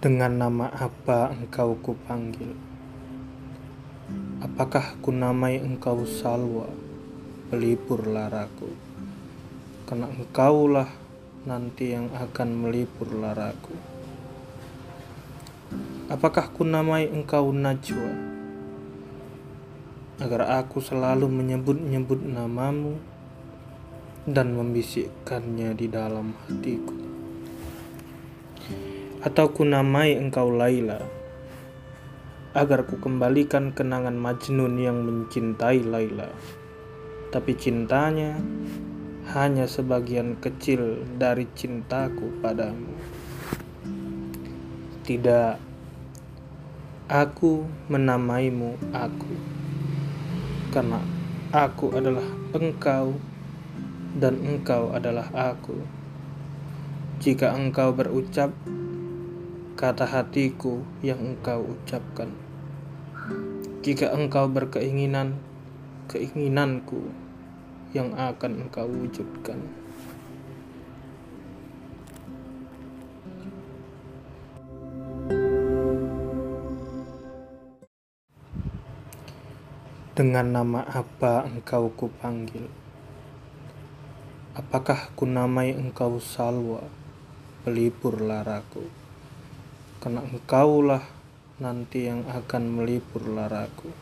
Dengan nama apa engkau kupanggil? Apakah kunamai engkau Salwa, pelipur laraku? Karena engkaulah nanti yang akan melipur laraku. Apakah kunamai engkau Najwa? Agar aku selalu menyebut-nyebut namamu dan membisikkannya di dalam hatiku. Atau kunamai engkau Laila, agar ku kembalikan kenangan Majnun yang mencintai Laila. Tapi cintanya hanya sebagian kecil dari cintaku padamu. Tidak, aku menamaimu aku, karena aku adalah engkau dan engkau adalah aku. Jika engkau berucap kata hatiku yang engkau ucapkan. Jika engkau berkeinginan, keinginanku yang akan engkau wujudkan. Dengan nama apa engkau kupanggil? Apakah kunamai engkau Salwa, pelipur laraku? Karena engkaulah nanti yang akan melipur laraku.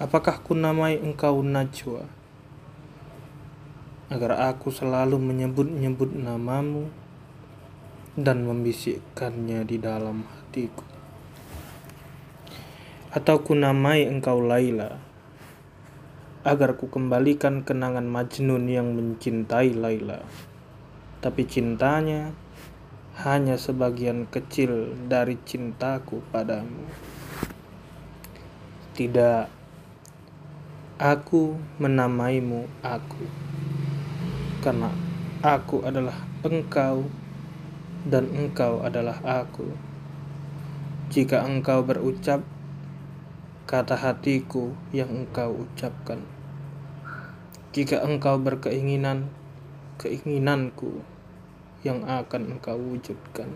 Apakah ku namai engkau Najwa? Agar aku selalu menyebut-nyebut namamu dan membisikkannya di dalam hatiku. Atau ku namai engkau Laila, agar ku kembalikan kenangan Majnun yang mencintai Laila. Tapi cintanya hanya sebagian kecil dari cintaku padamu. Tidak, aku menamaimu aku, karena aku adalah engkau dan engkau adalah aku. Jika engkau berucap kata hatiku yang engkau ucapkan, jika engkau berkeinginan, keinginanku yang akan engkau wujudkan.